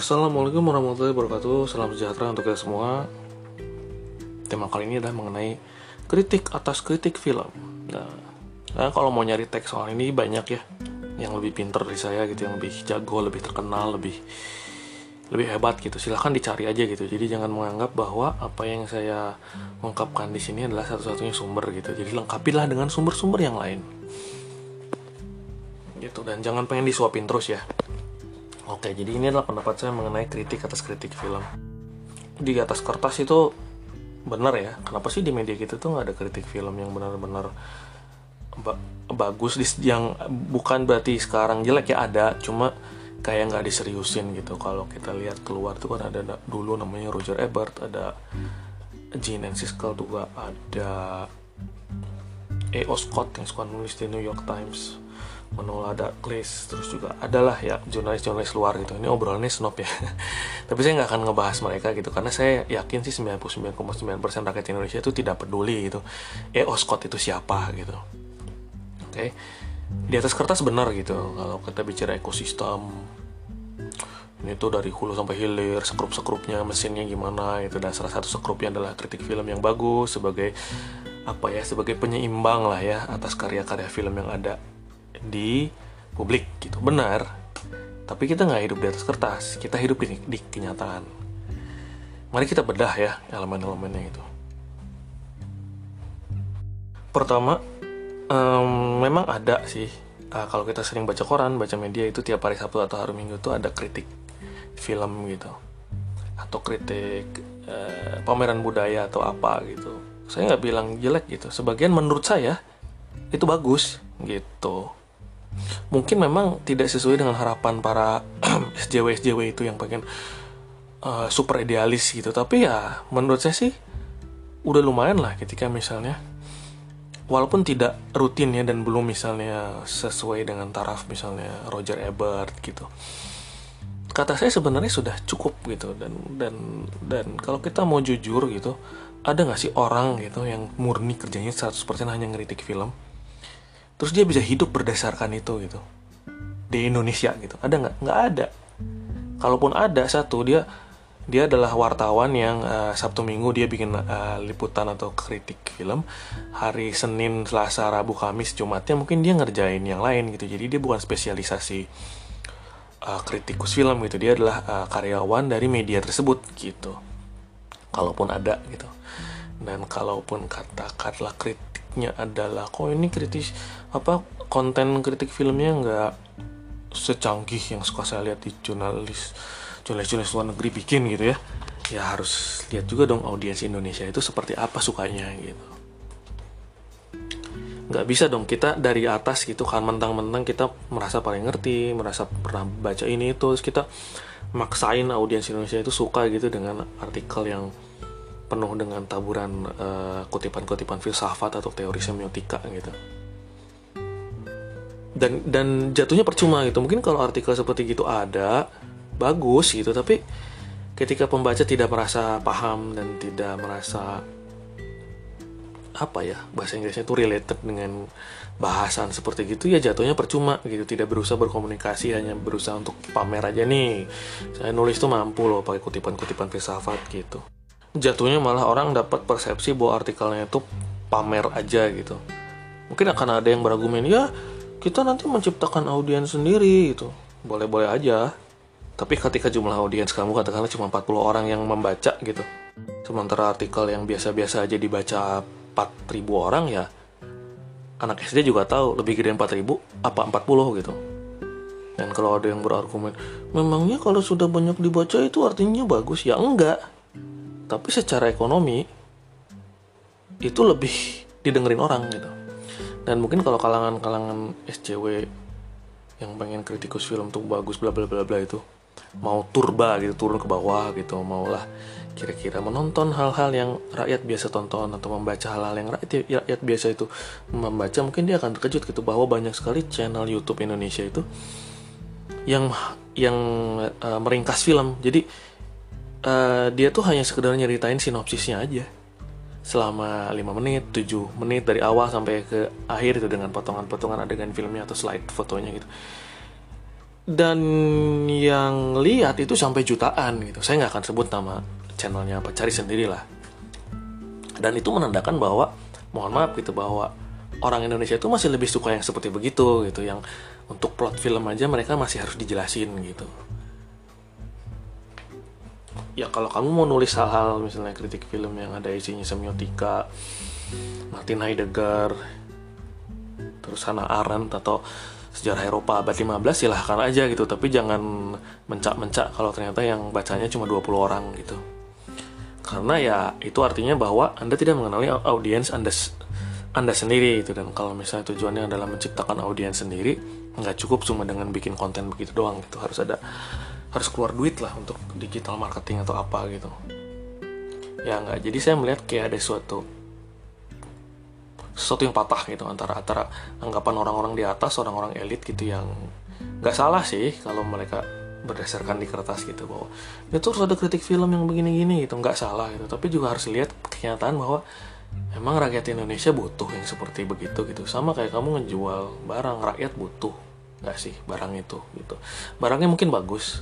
Assalamualaikum warahmatullahi wabarakatuh. Salam sejahtera untuk kita semua. Tema kali ini adalah mengenai Kritik atas kritik film. Nah, nah kalau mau nyari teks soal ini banyak ya. Yang lebih pinter dari saya gitu Yang lebih jago, lebih terkenal, lebih lebih hebat gitu. Silahkan dicari aja gitu. Jadi jangan menganggap bahwa apa yang saya ungkapkan di sini adalah satu-satunya sumber gitu. Jadi lengkapilah dengan sumber-sumber yang lain. Gitu. Dan jangan pengen disuapin terus ya Oke, jadi ini adalah pendapat saya mengenai kritik atas kritik film. Di atas kertas itu benar ya. Kenapa sih di media kita tuh nggak ada kritik film yang benar-benar ba bagus yang bukan berarti sekarang jelek ya ada, cuma kayak nggak diseriusin gitu. Kalau kita lihat keluar tuh kan ada dulu namanya Roger Ebert, ada Gene and Siskel juga ada E.O. Scott yang suka nulis di New York Times Manuel ada Glaze terus juga adalah ya jurnalis-jurnalis luar gitu. Ini obrolannya snob ya. Tapi saya nggak akan ngebahas mereka gitu karena saya yakin sih 99,9% rakyat Indonesia itu tidak peduli gitu. Eh Scott itu siapa gitu. Oke? Okay? di atas kertas benar gitu. Kalau kita bicara ekosistem ini tuh dari hulu sampai hilir sekrup-sekrupnya mesinnya gimana itu dan salah satu sekrupnya adalah kritik film yang bagus sebagai apa ya sebagai penyeimbang lah ya atas karya-karya film yang ada di publik gitu. Benar. Tapi kita nggak hidup di atas kertas. Kita hidup di, di kenyataan. Mari kita bedah ya elemen-elemennya itu. Pertama um, memang ada sih uh, kalau kita sering baca koran baca media itu tiap hari sabtu atau hari minggu itu ada kritik film gitu. Atau kritik uh, pameran budaya atau apa gitu. Saya nggak bilang jelek gitu. Sebagian menurut saya itu bagus gitu mungkin memang tidak sesuai dengan harapan para SJW SJW itu yang pengen uh, super idealis gitu. Tapi ya menurut saya sih udah lumayan lah ketika misalnya walaupun tidak rutin ya dan belum misalnya sesuai dengan taraf misalnya Roger Ebert gitu. Kata saya sebenarnya sudah cukup gitu dan dan dan kalau kita mau jujur gitu ada nggak sih orang gitu yang murni kerjanya 100% hanya ngeritik film terus dia bisa hidup berdasarkan itu gitu. Di Indonesia gitu. Ada nggak? Nggak ada. Kalaupun ada satu dia dia adalah wartawan yang uh, Sabtu Minggu dia bikin uh, liputan atau kritik film. Hari Senin Selasa Rabu Kamis Jumatnya mungkin dia ngerjain yang lain gitu. Jadi dia bukan spesialisasi uh, kritikus film gitu. Dia adalah uh, karyawan dari media tersebut gitu. Kalaupun ada gitu. Dan kalaupun katakanlah kritik kritiknya adalah kok ini kritis apa konten kritik filmnya nggak secanggih yang suka saya lihat di jurnalis jurnalis-jurnalis luar negeri bikin gitu ya? Ya harus lihat juga dong audiens Indonesia itu seperti apa sukanya gitu. Nggak bisa dong kita dari atas gitu kan mentang-mentang kita merasa paling ngerti merasa pernah baca ini itu terus kita maksain audiens Indonesia itu suka gitu dengan artikel yang penuh dengan taburan kutipan kutipan-kutipan filsafat atau teori semiotika gitu. Dan dan jatuhnya percuma gitu. Mungkin kalau artikel seperti gitu ada bagus gitu. Tapi ketika pembaca tidak merasa paham dan tidak merasa apa ya bahasa Inggrisnya itu related dengan bahasan seperti gitu ya jatuhnya percuma gitu. Tidak berusaha berkomunikasi hanya berusaha untuk pamer aja nih. Saya nulis tuh mampu loh pakai kutipan-kutipan filsafat gitu jatuhnya malah orang dapat persepsi bahwa artikelnya itu pamer aja gitu. Mungkin akan ada yang berargumen ya kita nanti menciptakan audiens sendiri gitu. Boleh-boleh aja. Tapi ketika jumlah audiens kamu katakanlah cuma 40 orang yang membaca gitu sementara artikel yang biasa-biasa aja dibaca 4000 orang ya anak SD juga tahu lebih gede 4000 apa 40 gitu. Dan kalau ada yang berargumen memangnya kalau sudah banyak dibaca itu artinya bagus? Ya enggak tapi secara ekonomi itu lebih didengerin orang gitu. Dan mungkin kalau kalangan-kalangan SCW yang pengen kritikus film tuh bagus bla bla bla bla itu mau turba gitu turun ke bawah gitu maulah kira-kira menonton hal-hal yang rakyat biasa tonton atau membaca hal-hal yang rakyat, rakyat biasa itu membaca mungkin dia akan terkejut gitu. Bahwa banyak sekali channel YouTube Indonesia itu yang yang uh, meringkas film. Jadi uh, dia tuh hanya sekedar nyeritain sinopsisnya aja. Selama 5 menit, 7 menit dari awal sampai ke akhir itu dengan potongan-potongan adegan filmnya atau slide fotonya gitu. dan yang lihat itu sampai jutaan gitu. Saya nggak akan sebut nama channelnya apa cari sendirilah dan itu menandakan bahwa mohon maaf gitu bahwa orang Indonesia itu masih lebih suka yang seperti begitu gitu. Yang untuk plot film aja mereka masih harus dijelasin gitu ya kalau kamu mau nulis hal-hal misalnya kritik film yang ada isinya semiotika Martin Heidegger terus Hannah Arendt atau sejarah Eropa abad 15 silahkan aja gitu. Tapi jangan mencak-mencak kalau ternyata yang bacanya cuma 20 orang gitu. Karena ya itu artinya bahwa Anda tidak mengenali audiens Anda anda sendiri itu dan kalau misalnya tujuannya adalah menciptakan audiens sendiri nggak cukup cuma dengan bikin konten begitu doang gitu. Harus ada harus keluar duit lah untuk digital marketing atau apa gitu. Ya nggak. Jadi saya melihat kayak ada suatu sesuatu yang patah gitu antara antara anggapan orang-orang di atas orang-orang elit gitu yang nggak salah sih kalau mereka berdasarkan di kertas gitu bahwa itu harus ada kritik film yang begini-gini gitu. Nggak salah gitu. Tapi juga harus lihat kenyataan bahwa emang rakyat Indonesia butuh yang seperti begitu gitu. Sama kayak kamu ngejual barang rakyat butuh nggak sih barang itu gitu? Barangnya mungkin bagus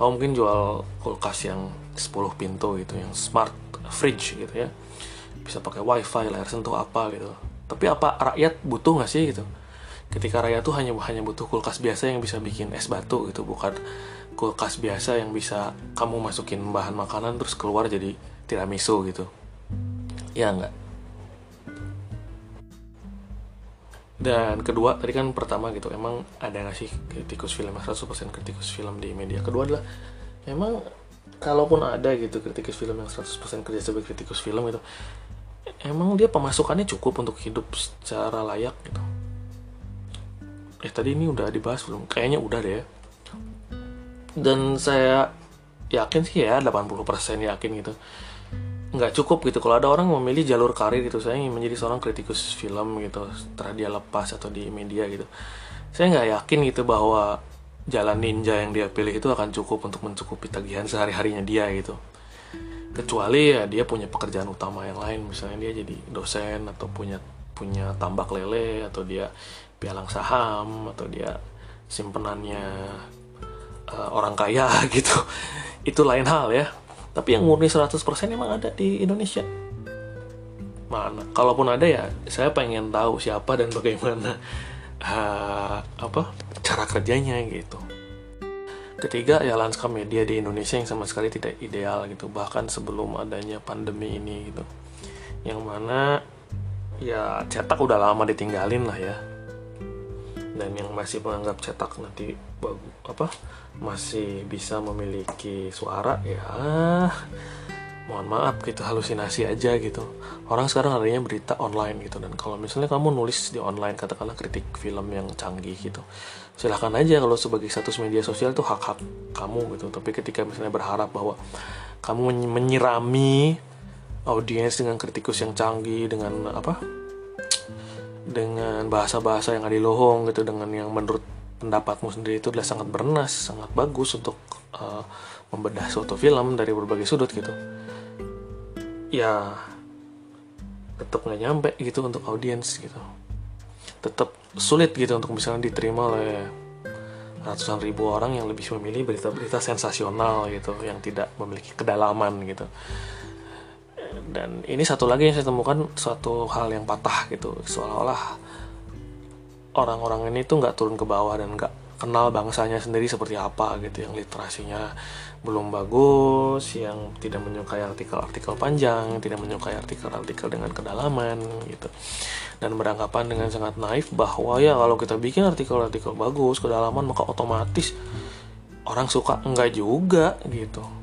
kamu mungkin jual kulkas yang 10 pintu gitu yang smart fridge gitu ya. Bisa pakai wifi layar sentuh apa gitu. Tapi apa rakyat butuh nggak sih gitu? Ketika rakyat tuh hanya hanya butuh kulkas biasa yang bisa bikin es batu gitu bukan kulkas biasa yang bisa kamu masukin bahan makanan terus keluar jadi tiramisu gitu. Ya enggak dan kedua tadi kan pertama gitu emang ada nggak sih kritikus film 100% kritikus film di media? Kedua adalah emang kalaupun ada gitu kritikus film yang 100% kerja sebagai kritikus film itu emang dia pemasukannya cukup untuk hidup secara layak gitu? Eh tadi ini udah dibahas belum? Kayaknya udah deh dan saya yakin sih ya 80% yakin gitu nggak cukup gitu. Kalau ada orang memilih jalur karir gitu saya ingin menjadi seorang kritikus film gitu setelah dia lepas atau di media gitu. Saya nggak yakin gitu bahwa jalan ninja yang dia pilih itu akan cukup untuk mencukupi tagihan sehari harinya dia gitu. Kecuali ya dia punya pekerjaan utama yang lain misalnya dia jadi dosen atau punya punya tambak lele atau dia pialang saham atau dia simpenannya uh, orang kaya gitu. Itu lain hal ya tapi yang murni 100% emang ada di Indonesia mana kalaupun ada ya saya pengen tahu siapa dan bagaimana uh, apa cara kerjanya gitu Ketiga ya lanskap media di Indonesia yang sama sekali tidak ideal gitu bahkan sebelum adanya pandemi ini gitu. Yang mana ya cetak udah lama ditinggalin lah ya. Dan yang masih menganggap cetak nanti apa masih bisa memiliki suara ya mohon maaf gitu halusinasi aja gitu. Orang sekarang adanya berita online gitu dan kalau misalnya kamu nulis di online katakanlah kritik film yang canggih gitu silahkan aja kalau sebagai status media sosial itu hak hak kamu gitu. Tapi ketika misalnya berharap bahwa kamu menyirami audiens dengan kritikus yang canggih dengan apa dengan bahasa-bahasa yang adilohong gitu dengan yang menurut pendapatmu sendiri itu adalah sangat bernas sangat bagus untuk uh, membedah suatu film dari berbagai sudut gitu. Ya tetap nggak nyampe gitu untuk audiens gitu. Tetap sulit gitu untuk misalnya diterima oleh ratusan ribu orang yang lebih memilih berita-berita sensasional gitu yang tidak memiliki kedalaman gitu dan ini satu lagi yang saya temukan suatu hal yang patah gitu. Seolah-olah orang-orang ini tuh nggak turun ke bawah dan nggak kenal bangsanya sendiri seperti apa gitu. Yang literasinya belum bagus yang tidak menyukai artikel-artikel panjang tidak menyukai artikel-artikel dengan kedalaman gitu. Dan beranggapan dengan sangat naif bahwa ya kalau kita bikin artikel-artikel bagus kedalaman maka otomatis orang suka. Enggak juga gitu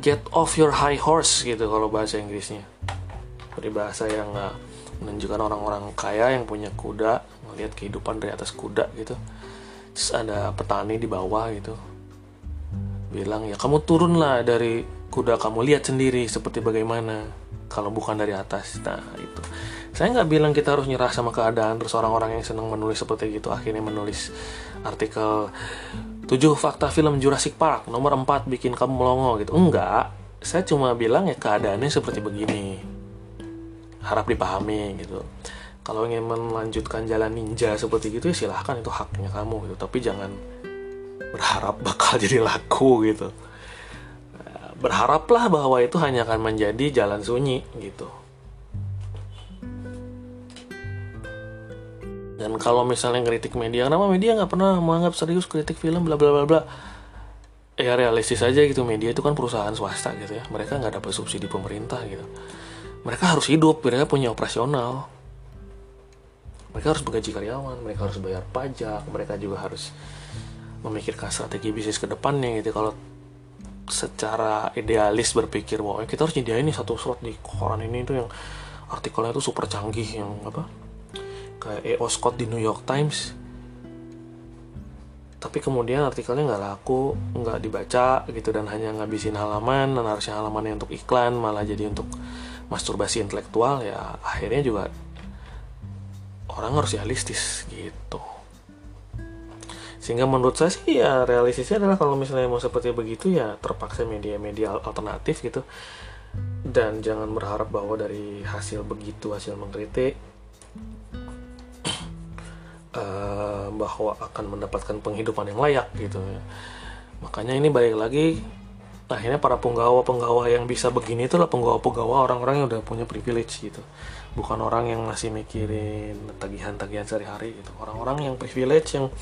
get off your high horse gitu kalau bahasa Inggrisnya. Bahasa yang nggak menunjukkan orang-orang kaya yang punya kuda melihat kehidupan dari atas kuda gitu. Terus ada petani di bawah gitu. Bilang ya kamu turunlah dari kuda kamu lihat sendiri seperti bagaimana kalau bukan dari atas. Nah itu. Saya nggak bilang kita harus nyerah sama keadaan terus orang-orang yang senang menulis seperti gitu akhirnya menulis artikel 7 fakta film Jurassic Park nomor 4 bikin kamu melongo gitu. Enggak saya cuma bilang ya keadaannya seperti begini. Harap dipahami gitu. Kalau ingin melanjutkan jalan ninja seperti gitu ya silahkan itu haknya kamu gitu. Tapi jangan berharap bakal jadi laku gitu. Berharaplah bahwa itu hanya akan menjadi jalan sunyi gitu dan kalau misalnya kritik media kenapa media nggak pernah menganggap serius kritik film bla bla bla bla? Ya realistis aja gitu. Media itu kan perusahaan swasta gitu ya. Mereka nggak dapat subsidi pemerintah gitu. Mereka harus hidup mereka punya operasional. Mereka harus menggaji karyawan mereka harus bayar pajak mereka juga harus memikirkan strategi bisnis ke depannya gitu. Kalau secara idealis berpikir bahwa kita harus nyediain nih satu slot di koran ini tuh yang artikelnya tuh super canggih yang apa kayak E.O. Scott di New York Times tapi kemudian artikelnya nggak laku nggak dibaca gitu dan hanya ngabisin halaman dan harusnya halamannya untuk iklan malah jadi untuk masturbasi intelektual ya akhirnya juga orang harus realistis gitu sehingga menurut saya sih ya realistisnya adalah kalau misalnya mau seperti begitu ya terpaksa media-media alternatif gitu dan jangan berharap bahwa dari hasil begitu hasil mengkritik uh, bahwa akan mendapatkan penghidupan yang layak gitu ya. makanya ini balik lagi akhirnya para penggawa-penggawa yang bisa begini itulah penggawa-penggawa orang-orang yang udah punya privilege gitu. Bukan orang yang masih mikirin tagihan-tagihan sehari-hari gitu. Orang-orang yang privilege yang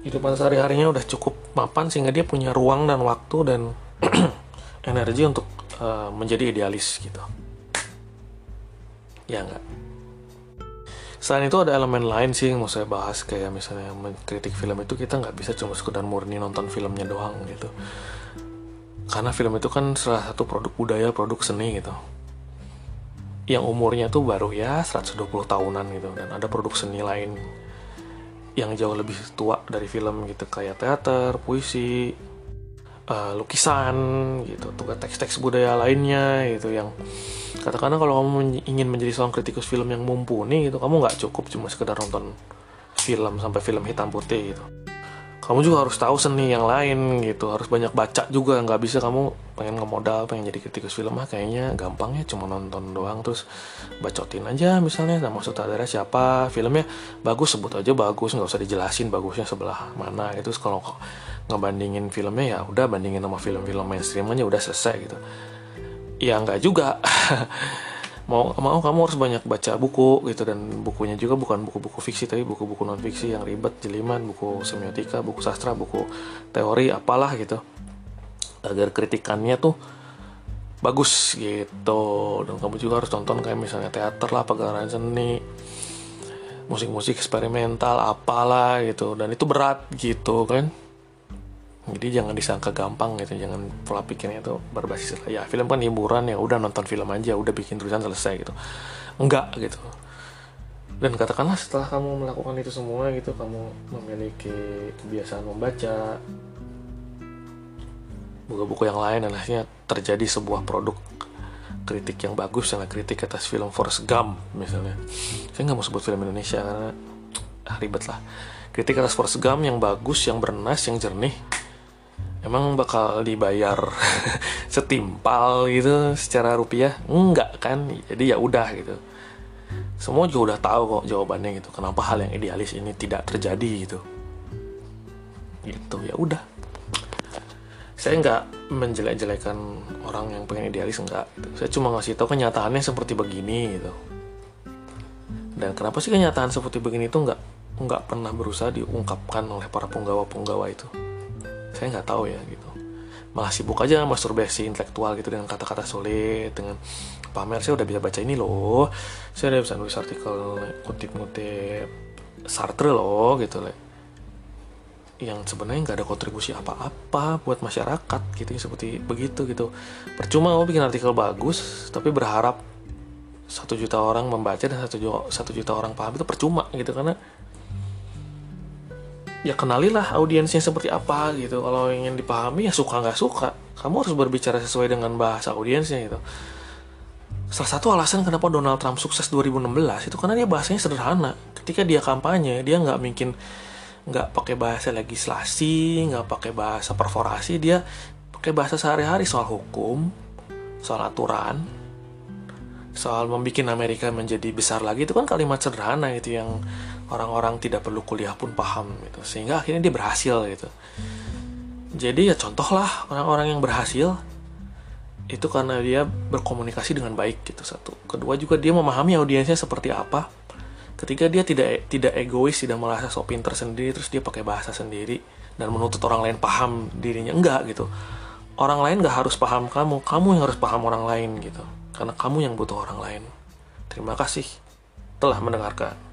kehidupan sehari-harinya udah cukup mapan sehingga dia punya ruang dan waktu dan energi untuk uh, menjadi idealis gitu. Ya enggak selain itu ada elemen lain sih yang mau saya bahas kayak misalnya mengkritik film itu kita nggak bisa cuma sekedar murni nonton filmnya doang gitu. Karena film itu kan salah satu produk budaya produk seni gitu. Yang umurnya tuh baru ya 120 tahunan gitu dan ada produk seni lain yang jauh lebih tua dari film gitu kayak teater, puisi, uh, lukisan gitu, tuh teks-teks budaya lainnya gitu yang katakanlah kalau kamu ingin menjadi seorang kritikus film yang mumpuni gitu, kamu nggak cukup cuma sekedar nonton film sampai film hitam putih gitu kamu juga harus tahu seni yang lain gitu. Harus banyak baca juga. Nggak bisa kamu pengen ngemodal pengen jadi kritikus film. Mah kayaknya gampang ya cuma nonton doang. Terus bacotin aja misalnya. Nama sutradara siapa? Filmnya bagus sebut aja bagus. Nggak usah dijelasin bagusnya sebelah mana itu kalau ngebandingin filmnya ya udah bandingin sama film-film mainstream aja udah selesai gitu. Ya nggak juga mau mau kamu harus banyak baca buku gitu. Dan bukunya juga bukan buku-buku fiksi tapi buku-buku non fiksi yang ribet jeliman buku semiotika buku sastra buku teori apalah gitu. Agar kritikannya tuh bagus gitu. Dan kamu juga harus tonton kayak misalnya teater lah pagelaran seni musik-musik eksperimental apalah gitu. Dan itu berat gitu kan jadi jangan disangka gampang gitu jangan pola pikirnya itu berbasis. Ya film kan hiburan ya udah nonton film aja udah bikin tulisan selesai gitu. Enggak gitu. Dan katakanlah setelah kamu melakukan itu semua gitu kamu memiliki kebiasaan membaca buku-buku yang lain dan akhirnya terjadi sebuah produk kritik yang bagus yang kritik atas film Forrest Gump misalnya. Saya nggak mau sebut film Indonesia karena ah, ribet lah. Kritik atas Forrest Gump yang bagus yang bernas yang jernih emang bakal dibayar setimpal gitu secara rupiah? Enggak kan? Jadi ya udah gitu. Semua juga udah tahu kok jawabannya gitu. Kenapa hal yang idealis ini tidak terjadi gitu? Gitu ya udah. Saya nggak menjelek-jelekan orang yang pengen idealis enggak gitu. saya cuma ngasih tahu kenyataannya seperti begini gitu. Dan kenapa sih kenyataan seperti begini itu nggak nggak pernah berusaha diungkapkan oleh para penggawa-penggawa itu saya nggak tahu ya gitu. Malah sibuk aja masturbasi intelektual gitu dengan kata-kata sulit dengan pamer. Saya udah bisa baca ini loh. Saya udah bisa nulis artikel kutip-kutip Sartre loh gitu loh yang sebenarnya nggak ada kontribusi apa-apa buat masyarakat gitu seperti begitu gitu. Percuma mau bikin artikel bagus tapi berharap satu juta orang membaca dan satu juta, satu juta orang paham itu percuma gitu karena ya kenalilah audiensnya seperti apa gitu. Kalau ingin dipahami ya suka nggak suka. Kamu harus berbicara sesuai dengan bahasa audiensnya gitu. Salah satu alasan kenapa Donald Trump sukses 2016 itu karena dia bahasanya sederhana. Ketika dia kampanye dia nggak mungkin nggak pakai bahasa legislasi nggak pakai bahasa perforasi dia pakai bahasa sehari-hari soal hukum soal aturan soal membuat Amerika menjadi besar lagi. Itu kan kalimat sederhana gitu yang orang-orang tidak perlu kuliah pun paham gitu. Sehingga akhirnya dia berhasil gitu. Jadi ya contohlah orang-orang yang berhasil itu karena dia berkomunikasi dengan baik gitu satu. Kedua juga dia memahami audiensnya seperti apa. Ketika dia tidak tidak egois tidak merasa sok pinter sendiri terus dia pakai bahasa sendiri dan menuntut orang lain paham dirinya enggak gitu. Orang lain nggak harus paham kamu kamu yang harus paham orang lain gitu. Karena kamu yang butuh orang lain. Terima kasih telah mendengarkan